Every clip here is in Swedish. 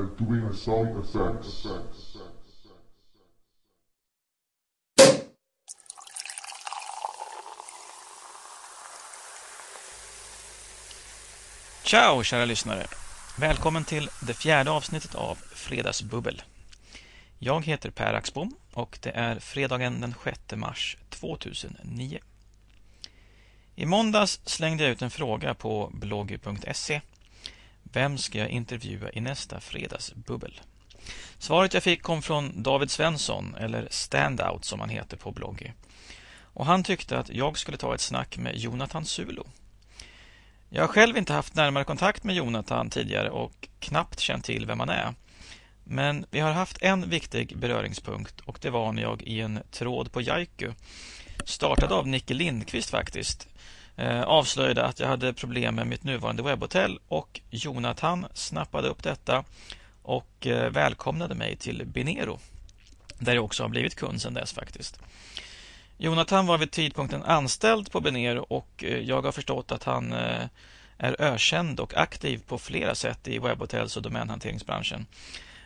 are doing sound effects. Ciao kära lyssnare! Välkommen till det fjärde avsnittet av Fredagsbubbel. Jag heter Per Axbom och det är fredagen den 6 mars 2009. I måndags slängde jag ut en fråga på bloggy.se. Vem ska jag intervjua i nästa fredagsbubbel? Svaret jag fick kom från David Svensson, eller Standout som han heter på Bloggy. Och han tyckte att jag skulle ta ett snack med Jonathan Sulo. Jag har själv inte haft närmare kontakt med Jonathan tidigare och knappt känt till vem han är. Men vi har haft en viktig beröringspunkt och det var när jag i en tråd på Jaiku startad av Nicke Lindqvist faktiskt Eh, avslöjade att jag hade problem med mitt nuvarande webbhotell och Jonathan snappade upp detta och eh, välkomnade mig till Binero där jag också har blivit kund sedan dess faktiskt. Jonathan var vid tidpunkten anställd på Binero och eh, jag har förstått att han är ökänd och aktiv på flera sätt i webbhotells och domänhanteringsbranschen.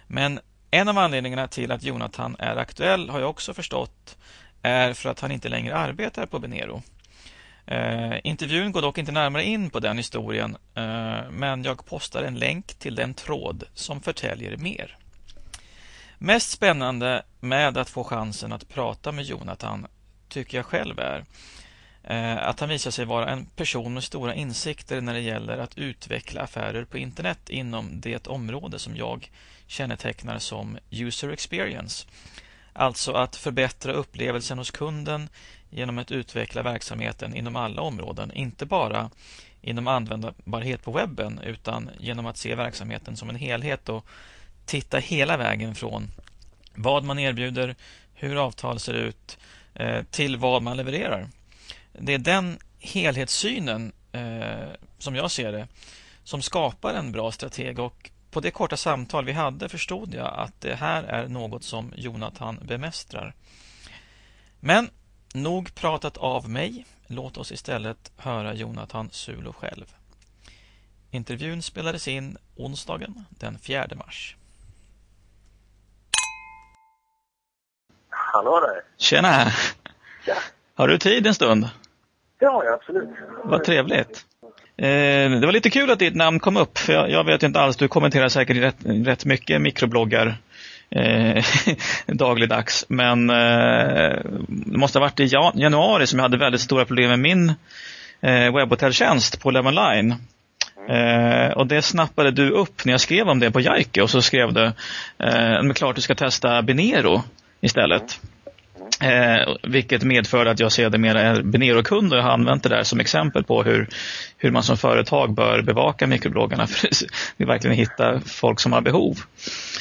Men en av anledningarna till att Jonathan är aktuell har jag också förstått är för att han inte längre arbetar på Benero. Eh, intervjun går dock inte närmare in på den historien eh, men jag postar en länk till den tråd som förtäljer mer. Mest spännande med att få chansen att prata med Jonathan tycker jag själv är eh, att han visar sig vara en person med stora insikter när det gäller att utveckla affärer på internet inom det område som jag kännetecknar som user experience. Alltså att förbättra upplevelsen hos kunden genom att utveckla verksamheten inom alla områden, inte bara inom användbarhet på webben utan genom att se verksamheten som en helhet och titta hela vägen från vad man erbjuder, hur avtal ser ut, eh, till vad man levererar. Det är den helhetssynen eh, som jag ser det som skapar en bra strateg och på det korta samtal vi hade förstod jag att det här är något som Jonathan bemästrar. Men nog pratat av mig. Låt oss istället höra Jonathan Sulo själv. Intervjun spelades in onsdagen den 4 mars. Hallå där! Tjena! Ja. Har du tid en stund? Ja, ja absolut. Vad trevligt. Eh, det var lite kul att ditt namn kom upp. För jag, jag vet inte alls, du kommenterar säkert rätt, rätt mycket mikrobloggar eh, dagligdags. Men eh, det måste ha varit i januari som jag hade väldigt stora problem med min eh, webbhotelltjänst på Love Eh, och det snappade du upp när jag skrev om det på Jaike och så skrev du eh, klart du ska testa Binero istället. Eh, vilket medför att jag sedermera är Benero-kund och har använt det där som exempel på hur, hur man som företag bör bevaka mikrobloggarna för att verkligen hitta folk som har behov.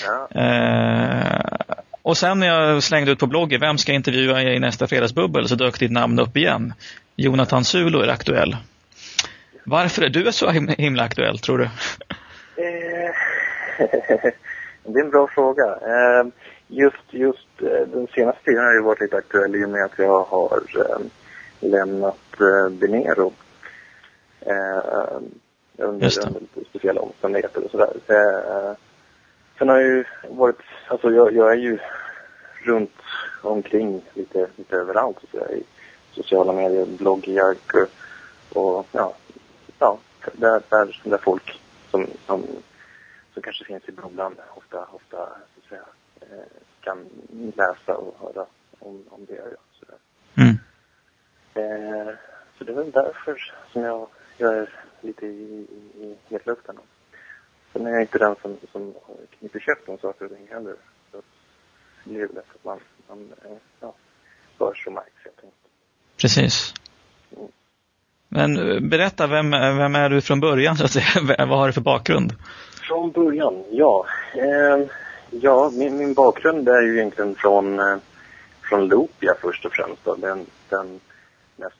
Ja. Eh, och sen när jag slängde ut på bloggen, vem ska jag intervjua i nästa fredagsbubbel, så dök ditt namn upp igen. Jonathan Sulo är aktuell. Varför är du så himla aktuell, tror du? Eh, det är en bra fråga. Eh, just, just eh, den senaste tiden har ju varit lite aktuell i och med att jag har eh, lämnat eh, Benero. Eh, under, under speciella omständigheter och sådär. Eh, sen har jag ju varit, alltså jag, jag är ju runt omkring lite, lite överallt så där, i sociala medier, bloggar och ja, ja där, där, där folk som, som, som kanske finns i bubblan ofta, ofta så att säga, kan läsa och höra om, om det jag gör. Sådär. Mm. Eh, så det är väl därför som jag, jag är lite i, i, i hetluften. Sen är jag inte den som, som kniper käft om saker och ting heller. Så det blir väl lätt att man, man eh, ja, hörs och märks helt enkelt. Precis. Mm. Men eh, berätta, vem, vem är du från början så att säga? Vad har du för bakgrund? Från början, ja. Eh, Ja, min, min bakgrund är ju egentligen från, eh, från Loopia först och främst. Då. Den, den mest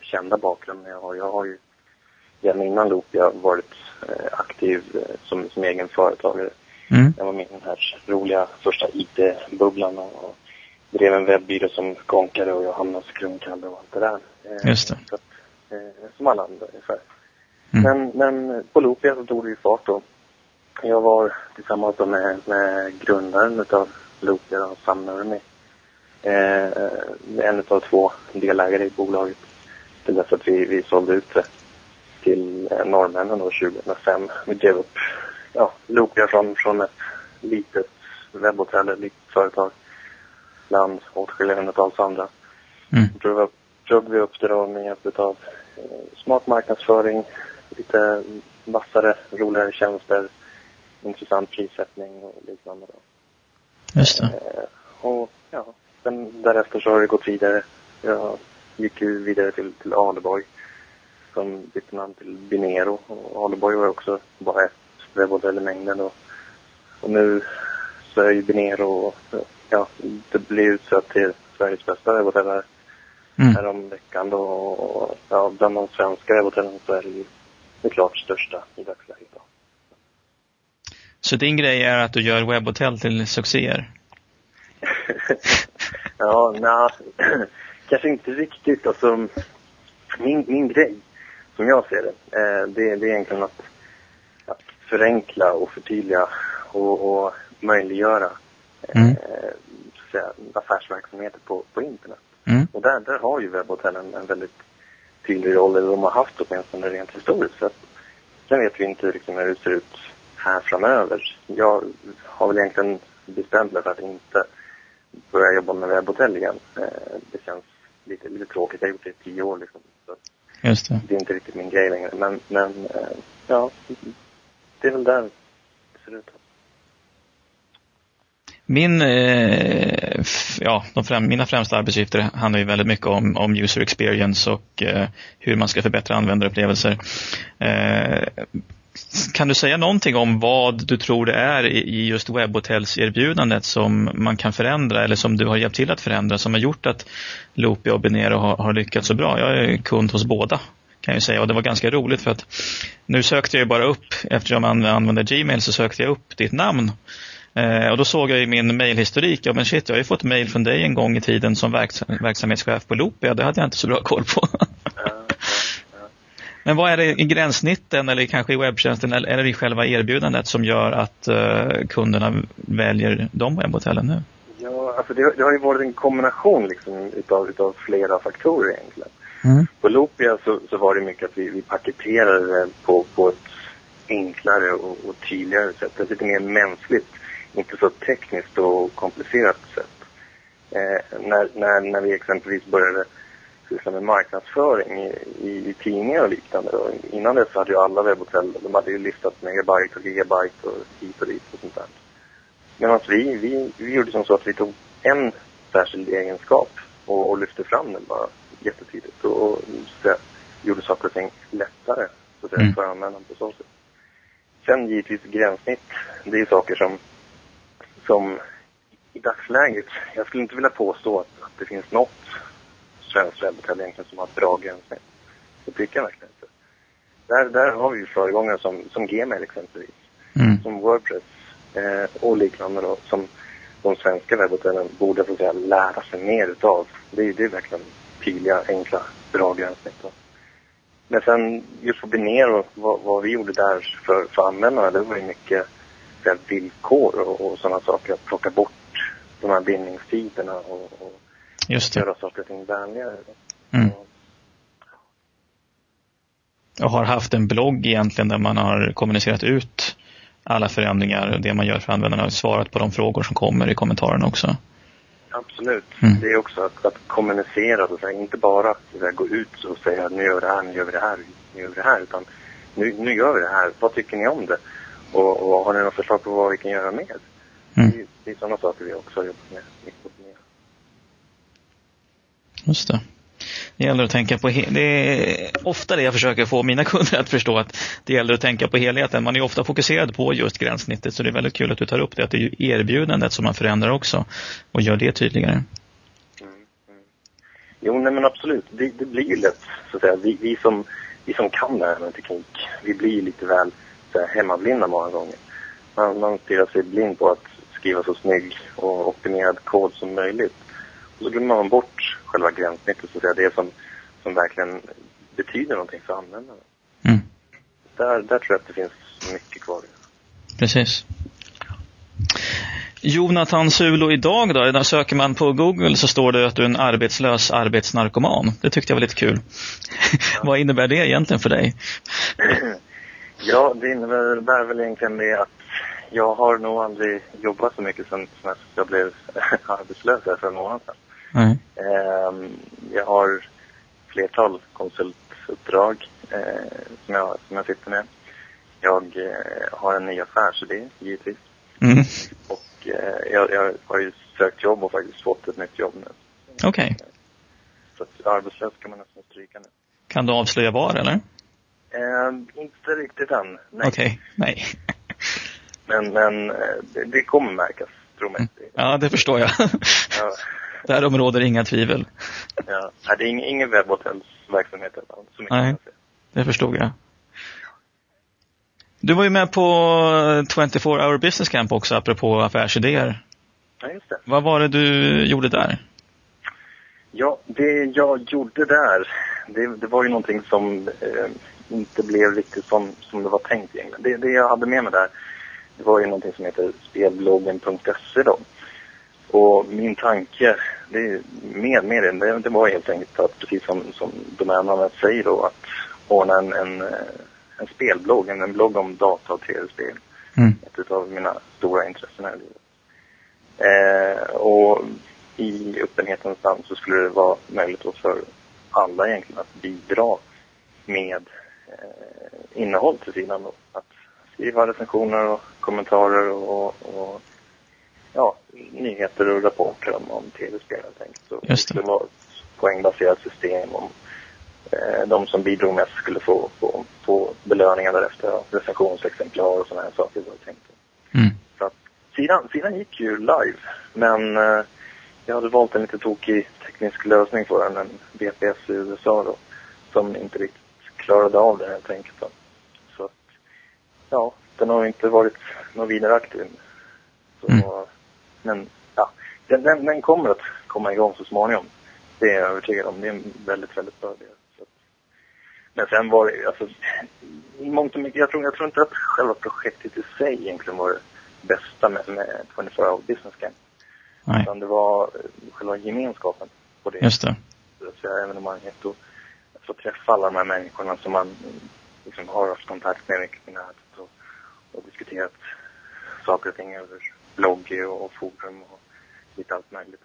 kända bakgrunden jag har. Jag har ju redan innan Loopia varit eh, aktiv eh, som, som egen företagare. Mm. Jag var med i den här roliga första IT-bubblan och drev en webbyrå som konkade och jag hamnade hos Kronkalle och allt det där. Just det. Så som alla andra ungefär. Mm. Men, men på Loopia så tog det ju fart då jag var tillsammans med, med grundaren utav Loopia och Sam Nurmi. Eh, en av två delägare i bolaget. Till dess att vi, vi sålde ut det till eh, norrmännen då 2005. Vi drev upp ja, Loopia från, från ett litet webbhotell, ett litet företag bland åtskilliga hundratals andra. Mm. Drog, upp, drog vi upp det då med hjälp av eh, smart marknadsföring, lite vassare, roligare tjänster, intressant prissättning och liknande. Då. Just det. Eh, och ja, sen därefter så har det gått vidare. Jag gick ju vidare till, till Aleborg som bytte namn till Binero. Och Aleborg var också bara ett webbhotell i mängden. Och, och nu så är ju Binero, ja, det blir utsett till Sveriges bästa här Mm. häromveckan då. Och, ja, bland de svenska webbhotellen så är det ju det klart största i dagsläget. Så din grej är att du gör webbhotell till succéer? ja, nej, kanske inte riktigt. Alltså, min, min grej, som jag ser det, eh, det, det är egentligen att, att förenkla och förtydliga och, och möjliggöra Mm. eh, så att säga, affärsverksamheter på, på internet. Mm. Och där, där har ju webbhotellen en väldigt tydlig roll, eller de har haft åtminstone rent historiskt sett. Sen vet vi inte riktigt hur det ser ut här framöver. Jag har väl egentligen bestämt mig för att inte börja jobba med webbhotell igen. Eh, Det känns lite, lite tråkigt. Jag har gjort det i tio år liksom. Så Just det. det är inte riktigt min grej längre. Men, men eh, ja, det är väl där det ser ut. Min, eh, f- ja, främ, mina främsta arbetsuppgifter handlar ju väldigt mycket om, om user experience och eh, hur man ska förbättra användarupplevelser. Eh, kan du säga någonting om vad du tror det är i, just webbhotellserbjudandet som man kan förändra eller som du har hjälpt till att förändra som har gjort att Loopy och Binero har, har lyckats så bra? Jag är kund hos båda kan jag säga och det var ganska roligt för att nu sökte jag ju bara upp, eftersom jag använder Gmail så sökte jag upp ditt namn Eh, och då såg jag i min mejlhistorik, ja men shit, jag har ju fått mejl från dig en gång i tiden som verks verksamhetschef på Loopia. Det hade jag inte så bra koll på. Men vad är det i gränssnitten eller kanske i webbtjänsten eller, eller i själva erbjudandet som gör att eh, kunderna väljer de webbhotellen nu? Ja, alltså det, det har ju varit en kombination liksom utav, utav flera faktorer egentligen. Mm. På Loopia så, så var det mycket att vi, vi paketerade det på, på ett enklare och, och tydligare sätt. Ett lite mer mänskligt, inte så tekniskt och komplicerat sätt. Eh, när, när, när vi exempelvis började syssla med marknadsföring i, i, i tidningar och liknande. Och innan dess hade ju alla webbhotell, de hade ju listat megabyte och gigabyte och hit och dit och sånt där. Medan vi, vi, vi gjorde som så att vi tog en särskild egenskap och, och lyfte fram den bara jättetydligt och, och så gjorde saker och ting lättare så att säga, Mm. för användaren på så sätt. Sen givetvis gränssnitt, det är saker som, som i dagsläget, jag skulle inte vilja påstå att, att det finns något svenskt webbhotell egentligen som har ett bra gränssnitt. Det tycker jag verkligen inte. Där, där har vi ju föregångare som, som Gmail exempelvis Mm. som Wordpress eh, och liknande då, som de svenska webbhotellen borde så att säga, lära sig mer utav. Det, är- det är verkligen tydliga, enkla, bra gränssnitt. då. Men sen just på Binero, vad, vad vi gjorde där för, för användarna, det var ju mycket här, villkor och, och sådana saker. Att plocka bort de här bindningstiderna och, och Just det. göra saker och ting vänligare. Mm. Och, har haft en blogg egentligen där man har kommunicerat ut alla förändringar och det man gör för användarna och svarat på de frågor som kommer i kommentarerna också. Absolut. Mm. Det är också att, att kommunicera, så säga. inte bara så säga, gå ut och säga nu gör vi det här, nu gör vi det här, nu gör vi det här. Utan nu, nu gör vi det här, vad tycker ni om det? Och, och har ni några förslag på vad vi kan göra mer? Mm. Det, är- det är sådana saker vi också har jobbat med. Just det. Det gäller att tänka på det är ofta det jag försöker få mina kunder att förstå att det gäller att tänka på helheten. Man är ofta fokuserad på just gränssnittet så det är väldigt kul att du tar upp det. Att det är ju erbjudandet som man förändrar också och gör det tydligare. Mm, mm. Jo, nej men absolut. Det, det blir ju lätt, så att säga. Vi, vi, som, vi som kan det här med teknik, vi blir lite väl så här, hemmablinda många gånger. Man, man stirrar sig blind på att skriva så snygg och optimerad kod som möjligt. Så glömmer man bort själva gränssnittet, så att säga. Det som, som verkligen betyder någonting för användaren. Mm. Där, där tror jag att det finns mycket kvar. Precis. Jonathan Sulo idag då? När söker man på Google så står det att du är en arbetslös arbetsnarkoman. Det tyckte jag var lite kul. Vad innebär det egentligen för dig? Ja, det innebär väl egentligen det att jag har nog aldrig jobbat så mycket sen jag blev arbetslös för en månad sedan. Nej. Ehm, jag har flertal konsultuppdrag eh, som, jag, som jag sitter med. Jag eh, har en ny affärsidé, givetvis. Mm. Och eh, jag, jag har ju sökt jobb och faktiskt fått ett nytt jobb nu. Okej. Så att arbetslös kan man nästan stryka nu. Kan du avslöja var eller? Ehm, inte riktigt än, nej. Okej, nej. Men, men eh, det, det kommer märkas, tro mig. Ja, det förstår jag. Ja, Därom råder inga tvivel. ja. Nej, det är ingen, ingen webbhotellsverksamhet så mycket Nej. Det förstod jag. Du var ju med på 24 hour business camp också, apropå affärsidéer. Ja, just det. Vad var det du gjorde där? Ja, det jag gjorde där, det, det var ju någonting som eh, inte blev riktigt som, som det var tänkt egentligen. Det, det jag hade med mig där, det var ju någonting som heter spelbloggen.se då. Och min tanke det, med, med den, det, det var helt enkelt att, precis som, som domännamnet säger då, att ordna en, en, en spelblogg, en, en blogg om data och tv-spel. Mm. Ett av mina stora intressen här i livet. Eh, och i öppenhetens namn så skulle det vara möjligt då för alla egentligen att bidra med eh, innehåll till sidan då. Att skriva recensioner och kommentarer och, och ja, nyheter och rapporter om, om tv-spel helt enkelt. Så Just det. skulle vara ett poängbaserat system om eh, de som bidrog mest skulle få, få, få belöningar därefter, ja, recensionsexemplar och sådana här saker var det tänkt. Mm. Så att sidan, sidan gick ju live, men eh, jag hade valt en lite tokig teknisk lösning för den, en VPS i USA då, som inte riktigt klarade av det helt enkelt. Då. Ja, den har inte varit någon vidare aktiv. Så, Mm. Men ja, den, den, den kommer att komma igång så småningom. Det är jag övertygad om. Det är en väldigt, väldigt bra idé. Men sen var det alltså, i mångt och mycket, jag tror, jag tror inte att själva projektet i sig egentligen var det bästa med, med 24 hour business camp. Nej, Utan det var eh, själva gemenskapen på det just det. så att säga, evenemanget och få träffa alla de här människorna som man liksom har haft kontakt med mycket på nätet och, och diskuterat saker och ting över blogg och, och forum och lite allt möjligt.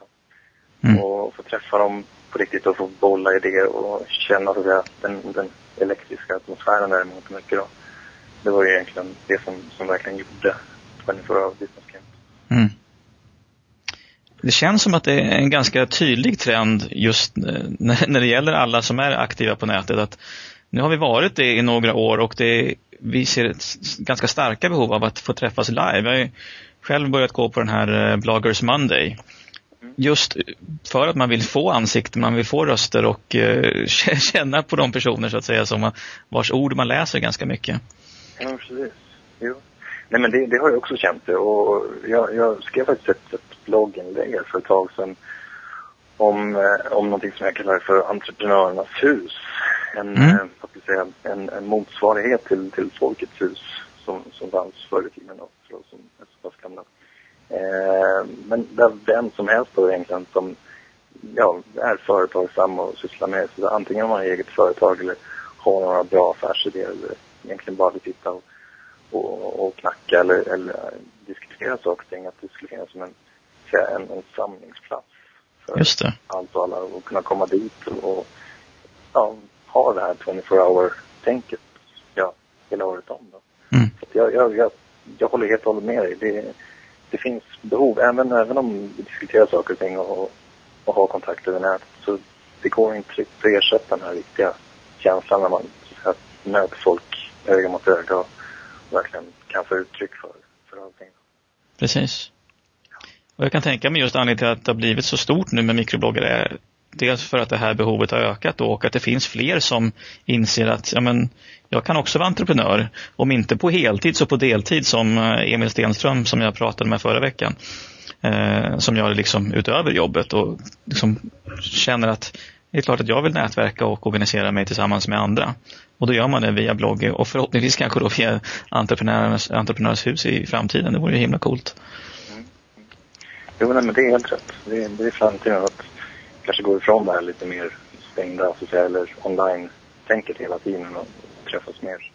Mm. Och få träffa dem på riktigt och få bolla idéer och känna så att säga, den, den elektriska atmosfären där emot mycket då. Det var ju egentligen det som, som verkligen gjorde 24 Hour Business Camp. Mm. Det känns som att det är en ganska tydlig trend just eh, när det gäller alla som är aktiva på nätet. Att nu har vi varit det i några år och det, vi ser ett ganska starka behov av att få träffas live. Jag har ju själv börjat gå på den här eh, Bloggers Monday. Just eh, för att man vill få ansikten, man vill få röster och eh, känna på de personer så att säga som vars ord man läser ganska mycket. Ja, precis. Jo. Nej, men det, det har jag också känt det. Och jag, jag skrev faktiskt ett, ett blogginlägg för ett tag sedan om, om någonting som jag kallar för entreprenörernas hus. En, Mm. eh, vad säga, en, en motsvarighet till, till Folkets hus som, som fanns förr i tiden då, för oss som är så pass gamla. Eh, men där vem som helst då egentligen som ja, är företagsam och sysslar med så antingen om man har eget företag eller har några bra affärsidéer eller egentligen bara vill sitta och, och, och knacka eller, eller diskutera saker och ting. Att det skulle finnas som en, en, en samlingsplats för Just det. allt och alla och kunna komma dit och, och ja, ha det här 24 hour tänket ja, hela året om. Då. Mm. Så jag, jag, jag, jag håller helt och hållet med dig. Det, det finns behov, även, även om vi diskuterar saker och ting och, och har kontakt över nätet. Så det går inte riktigt att ersätta den här riktiga känslan när man så att säga, möter folk öga mot öga och verkligen kan få uttryck för, för allting. Precis. Och jag kan tänka mig just anledningen till att det har blivit så stort nu med mikrobloggar är dels för att det här behovet har ökat då och att det finns fler som inser att ja, men, jag kan också vara entreprenör. Om inte på heltid så på deltid som eh, Emil Stenström som jag pratade med förra veckan. Eh, som gör liksom utöver jobbet och liksom känner att det är klart att jag vill nätverka och organisera mig tillsammans med andra. Och då gör man det via blogg och förhoppningsvis kanske då via entreprenörens, hus i framtiden. Det vore ju himla coolt. Mm. Jo, nej, men det är helt rätt. Det är, det är framtiden att kanske gå ifrån det här lite mer stängda, säga, eller online-tänket hela tiden och träffas mer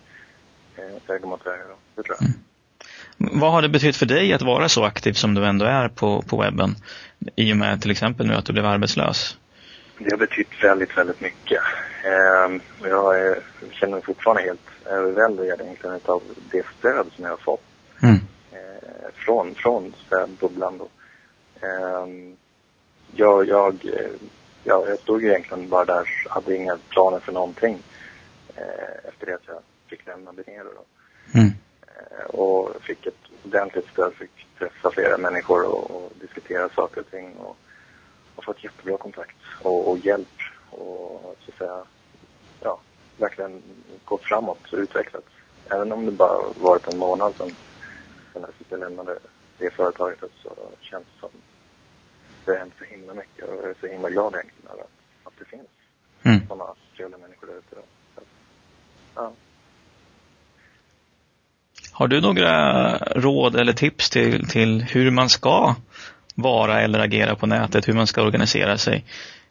eh, öga mot öga. Det tror jag. Mm. Vad har det betytt för dig att vara så aktiv som du ändå är på, på webben? I och med till exempel nu att du blev arbetslös. Det har betytt väldigt, väldigt mycket. Eh, jag är, känner mig fortfarande helt överväldigad egentligen av det stöd som jag har fått. Mm. Eh, från, från bubblan då. Eh, jag, jag, jag, jag stod ju egentligen bara där, hade inga planer för någonting. Eh, efter det att jag fick lämna Benero. Mm. Eh, och fick ett ordentligt stöd, fick träffa flera människor och, och diskutera saker och ting och, och fått jättebra kontakt och, och hjälp och så att säga, ja, verkligen gått framåt och utvecklats. Även om det bara varit en månad sedan, sedan jag lämnade det företaget så känns det som det har hänt så himla mycket och jag är så himla glad egentligen över att, att det finns mm. sådana trevliga människor där ute. Ja. Har du några råd eller tips till, till hur man ska vara eller agera på nätet, hur man ska organisera sig?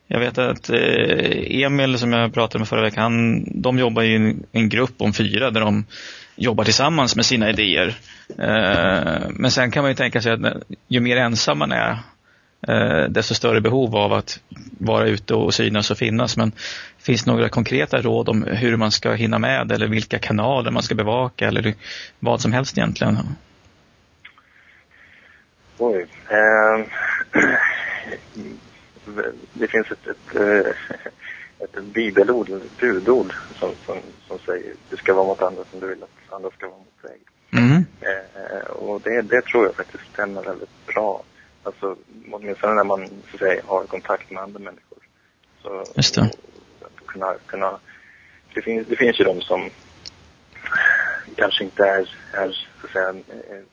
Jag vet att eh, Emil som jag pratade med förra veckan, de jobbar i en, en grupp om fyra där de jobbar tillsammans med sina idéer. Eh, men sen kan man ju tänka sig att ju mer ensam man är, eh, desto större behov av att vara ute och synas och finnas. Men finns det några konkreta råd om hur man ska hinna med eller vilka kanaler man ska bevaka eller vad som helst egentligen? Oj. Eh, det finns ett, ett, eh, ett bibelord, ett budord som, som, som säger du ska vara mot andra som du vill att andra ska vara mot dig. Mm. Eh, och det, det tror jag faktiskt stämmer väldigt bra. Alltså åtminstone när man så att säga, har kontakt med andra människor. Så, Just det. Och, kunna, kunna, det, finns, det finns ju de som kanske inte är, är så att säga, eh,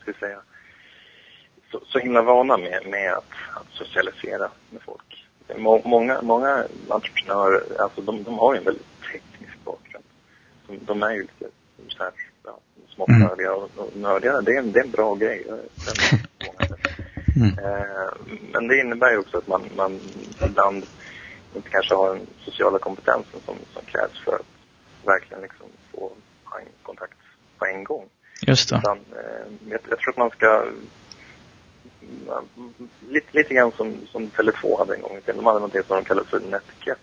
ska jag säga så, så himla vana med, med att, att socialisera med folk. Många, många entreprenörer, alltså de, de har ju en väldigt teknisk bakgrund. De, de är ju lite så här, ja, smått mm. nördiga och, och nördiga, det är, en, det är en bra grej. Mm. Eh, men det innebär ju också att man, man ibland inte kanske har den sociala kompetensen som, som krävs för att verkligen liksom få en kontakt på en gång. Just det. Utan, eh, jag, jag tror att man ska lite, lite grann som, som Tele2 hade en gång i tiden. De hade någonting som de kallade för Netcat.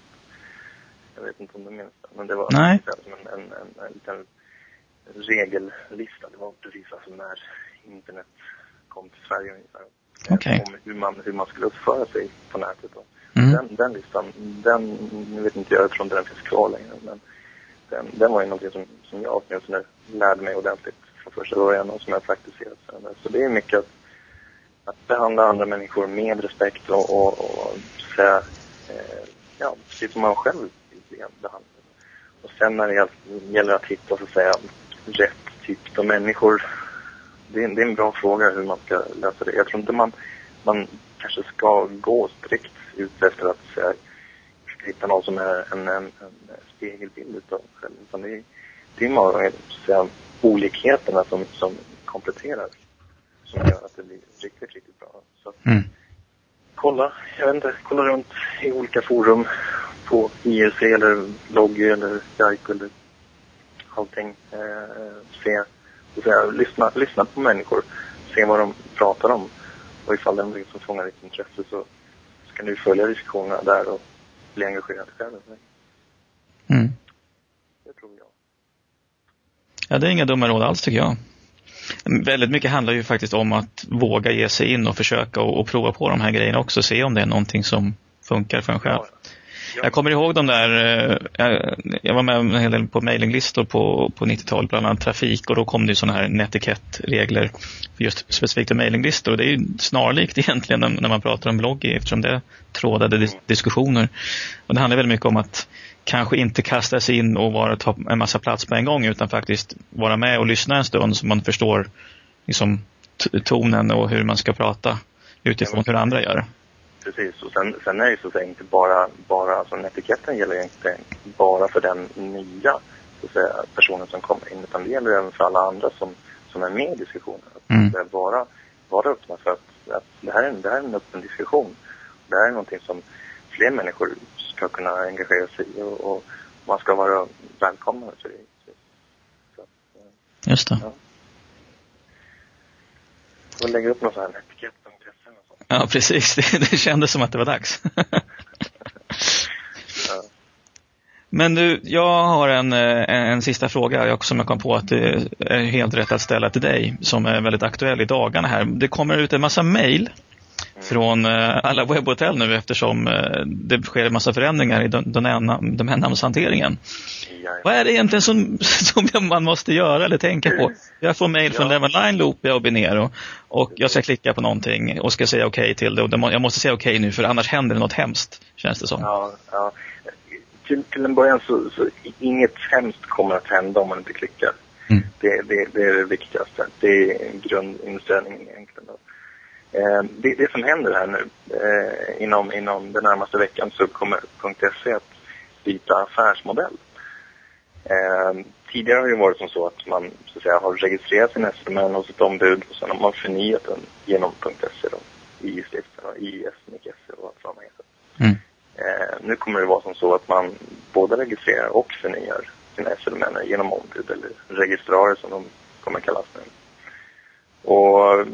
Jag vet inte om du minns det, men det var Nej. som en, en, en, en liten regellista. Det var precis alltså när internet kom till Sverige ungefär. Okay. Om hur man, hur man skulle uppföra sig på nätet. Mm. Den, den listan, den, nu vet inte jag, inte den finns kvar längre, men den, den var ju någonting som, som jag åtminstone lärde mig ordentligt från första början och som jag praktiserat sen. Så det är mycket att att behandla andra människor med respekt och, och, och säga, eh, ja, precis som man själv behandlad. Och sen när det gäller att hitta, så att säga, rätt typ av människor. Det är, det är en bra fråga hur man ska lösa det. Jag tror inte man, man kanske ska gå strikt ut efter att säga, hitta någon som är en, en, en spegelbild av själv. Utan det är, det är många säga, olikheterna som, som kompletterar som gör att det blir riktigt, riktigt bra. Så mm. kolla, jag vet inte, kolla runt i olika forum på IRC eller Loggy eller Gaico eller allting. Eh, se, säga, lyssna, lyssna på människor, se vad de pratar om. Och ifall det är något som fångar ditt intresse så, så kan du följa diskussionerna där och bli engagerad själv. Mm. Det tror jag. Ja, det är inga dumma råd alls tycker jag. Väldigt mycket handlar ju faktiskt om att våga ge sig in och försöka och, och prova på de här grejerna också. Se om det är någonting som funkar för en själv. Jag kommer ihåg de där, eh, jag var med en hel del på mailinglistor på, på 90-talet, bland annat trafik och då kom det sådana här netikett-regler för just specifikt mailinglistor. Och det är ju snarlikt egentligen när man pratar om blogg eftersom det är trådade dis diskussioner. Och det handlar väldigt mycket om att kanske inte kasta sig in och vara, ta en massa plats på en gång utan faktiskt vara med och lyssna en stund så man förstår liksom, tonen och hur man ska prata utifrån hur andra gör. Precis. Och sen, sen är det så att säga inte bara, bara alltså etiketten gäller inte bara för den nya så att säga, personen som kommer in utan det gäller även för alla andra som, som är med i diskussionen. Att Mm. säga, vara, vara öppna för att, att det, här är, en- det här är en öppen diskussion. Det här är någonting som fler människor ska kunna engagera sig i och, och man ska vara välkomna för det. Så, eh, Just det. får lägga upp någon sån här etikett på intressen och sånt. Ja, precis. Det, det kändes som att det var dags. Ja. Men du, jag har en, eh, en, sista fråga som jag kom på att det är helt rätt att ställa till dig som är väldigt aktuell i dagarna här. Det kommer ut en massa mejl från eh, alla webbhotell nu eftersom eh, det sker en massa förändringar i domännamnshanteringen. Vad är det egentligen som, som man måste göra eller tänka på? Jag får mejl från Ja. Lemonline, Loopia och Binero och jag ska klicka på någonting och ska säga okej till det och jag måste säga okej nu för annars händer det något hemskt, känns det som. Ja, ja. Till, till en början så, så inget hemskt kommer att hända om man inte klickar. Mm. Det, det, det är det viktigaste. Det är grundinställningen egentligen. Eh, det, det som händer här nu, eh, inom, inom den närmaste veckan så kommer .se att byta affärsmodell. Eh, tidigare har det varit som så att man så att säga, har registrerat sin SMN hos ett ombud och sen har man förnyat den genom .se då, i stiften och i SNIC.se och allt vad man heter. Mm. Eh, nu kommer det vara som så att man både registrerar och förnyar sina SL-män genom ombud eller registrarer som de kommer kallas nu. Och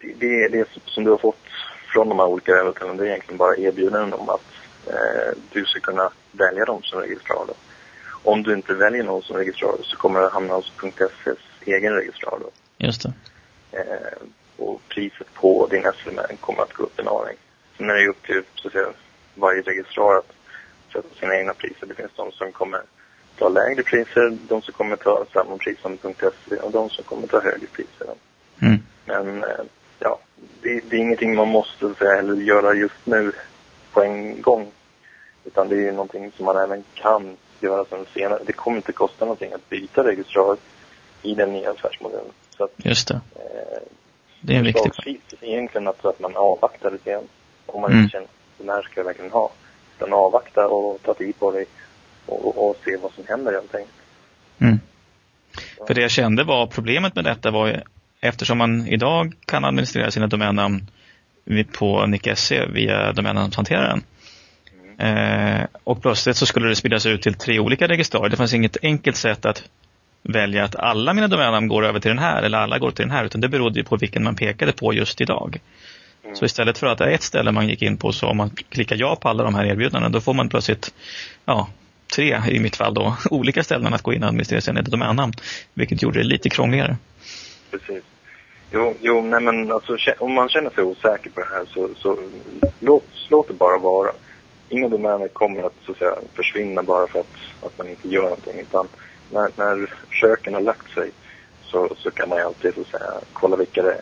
det, det, det som du har fått från de här olika webbhotellen det är egentligen bara erbjudanden om att eh, du ska kunna välja dem som registrarer. Om du inte väljer någon som registrarer så kommer det hamna hos .ses egen registrarer. då. Just det. Eh, och priset på din SL-män kommer att gå upp en aning. Sen är det ju upp till så att säga, varje registrar att sätta sina egna priser. Det finns de som kommer ta lägre priser, de som kommer ta samma pris som .se och de som kommer ta högre priser. Mm. Men eh, ja, det, det är ingenting man måste säga, eller göra just nu på en gång. Utan det är någonting som man även kan göra sen senare. Det kommer inte kosta någonting att byta registrar i den nya affärsmodellen. Så att, Just det. eh, Det är en viktig förslagsvis egentligen att, att man avvaktar lite grann. Om man Mm. inte känner den här ska jag verkligen ha. Utan avvakta och ta tid på dig och, och, och se vad som händer helt enkelt. Mm. För det jag kände var problemet med detta var ju, eftersom man idag kan administrera sina domännamn på Nick.se via domännamnshanteraren. Eh, och plötsligt så skulle det spridas ut till tre olika registrar. Det fanns inget enkelt sätt att välja att alla mina domännamn går över till den här eller alla går till den här utan det berodde ju på vilken man pekade på just idag. Mm. Så istället för att det är ett ställe man gick in på så om man klickar ja på alla de här erbjudandena då får man plötsligt ja, tre i mitt fall då, olika ställen att gå in och administrera sina domännamn. Vilket gjorde det lite krångligare. Precis. Jo, jo nej men alltså om man känner sig osäker på det här så, så låt, låt det bara vara. Inga domäner kommer att, så att säga, försvinna bara för att, att man inte gör någonting. Utan när, när försöken har lagt sig så, så kan man ju alltid så att säga, kolla vilka, det,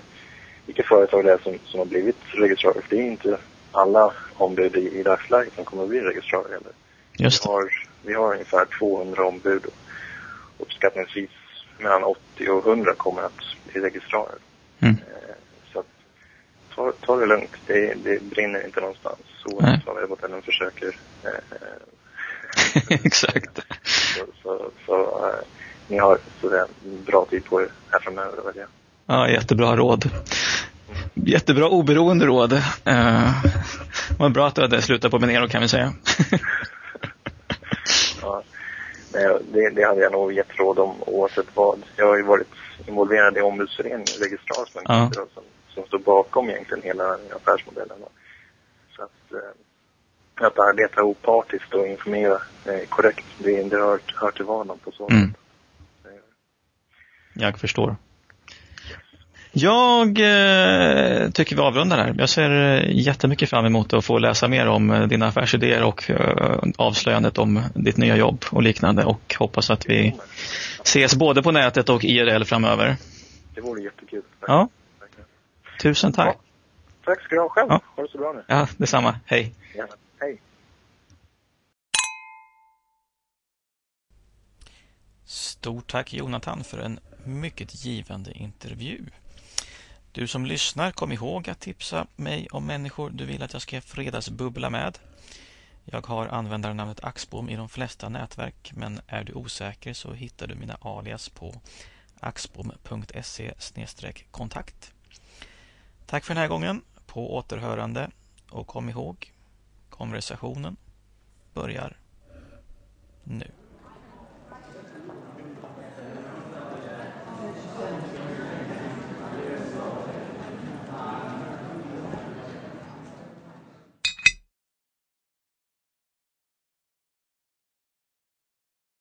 vilka företag det är som, som har blivit registrerade. För det är inte alla ombud i, i dagsläget som kommer att bli registrerade heller. Just Vi har, vi har ungefär 200 ombud och uppskattningsvis mellan 80 och 100 kommer att bli registrerade. Mm. Eh, att, ta, ta det lugnt. Det, det brinner inte någonstans. Så vad webbhotellen försöker. Eh, Exakt. så så, så eh, ni har så bra tid på er här framöver. Väl, ja. Ja, jättebra råd. Jättebra oberoende råd. Uh, vad bra att du hade slutat på Minero kan vi säga. Ja. Det, det hade jag nog gett råd om oavsett vad. Jag har ju varit involverad i ombudsföreningen, registrar som, Ja. Som, står bakom egentligen hela affärsmodellen. Så att, eh, att arbeta opartiskt och informera eh, korrekt, det, det hör, hör till vardagen på så Mm. Jag förstår. Jag eh, tycker vi avrundar här. Jag ser eh, jättemycket fram emot att få läsa mer om dina affärsidéer och eh, avslöjandet om ditt nya jobb och liknande och hoppas att vi ses både på nätet och IRL framöver. Det vore jättekul. Ja. Tusen tack. Tack ska du ha själv. Ja. Ha det så bra nu. Ja, detsamma. Hej. Gärna. Hej. Stort tack Jonathan för en mycket givande intervju. Du som lyssnar, kom ihåg att tipsa mig om människor du vill att jag ska fredagsbubbla med. Jag har användarnamnet Axbom i de flesta nätverk men är du osäker så hittar du mina alias på axbom.se kontakt. Tack för den här gången. På återhörande och kom ihåg konversationen börjar nu.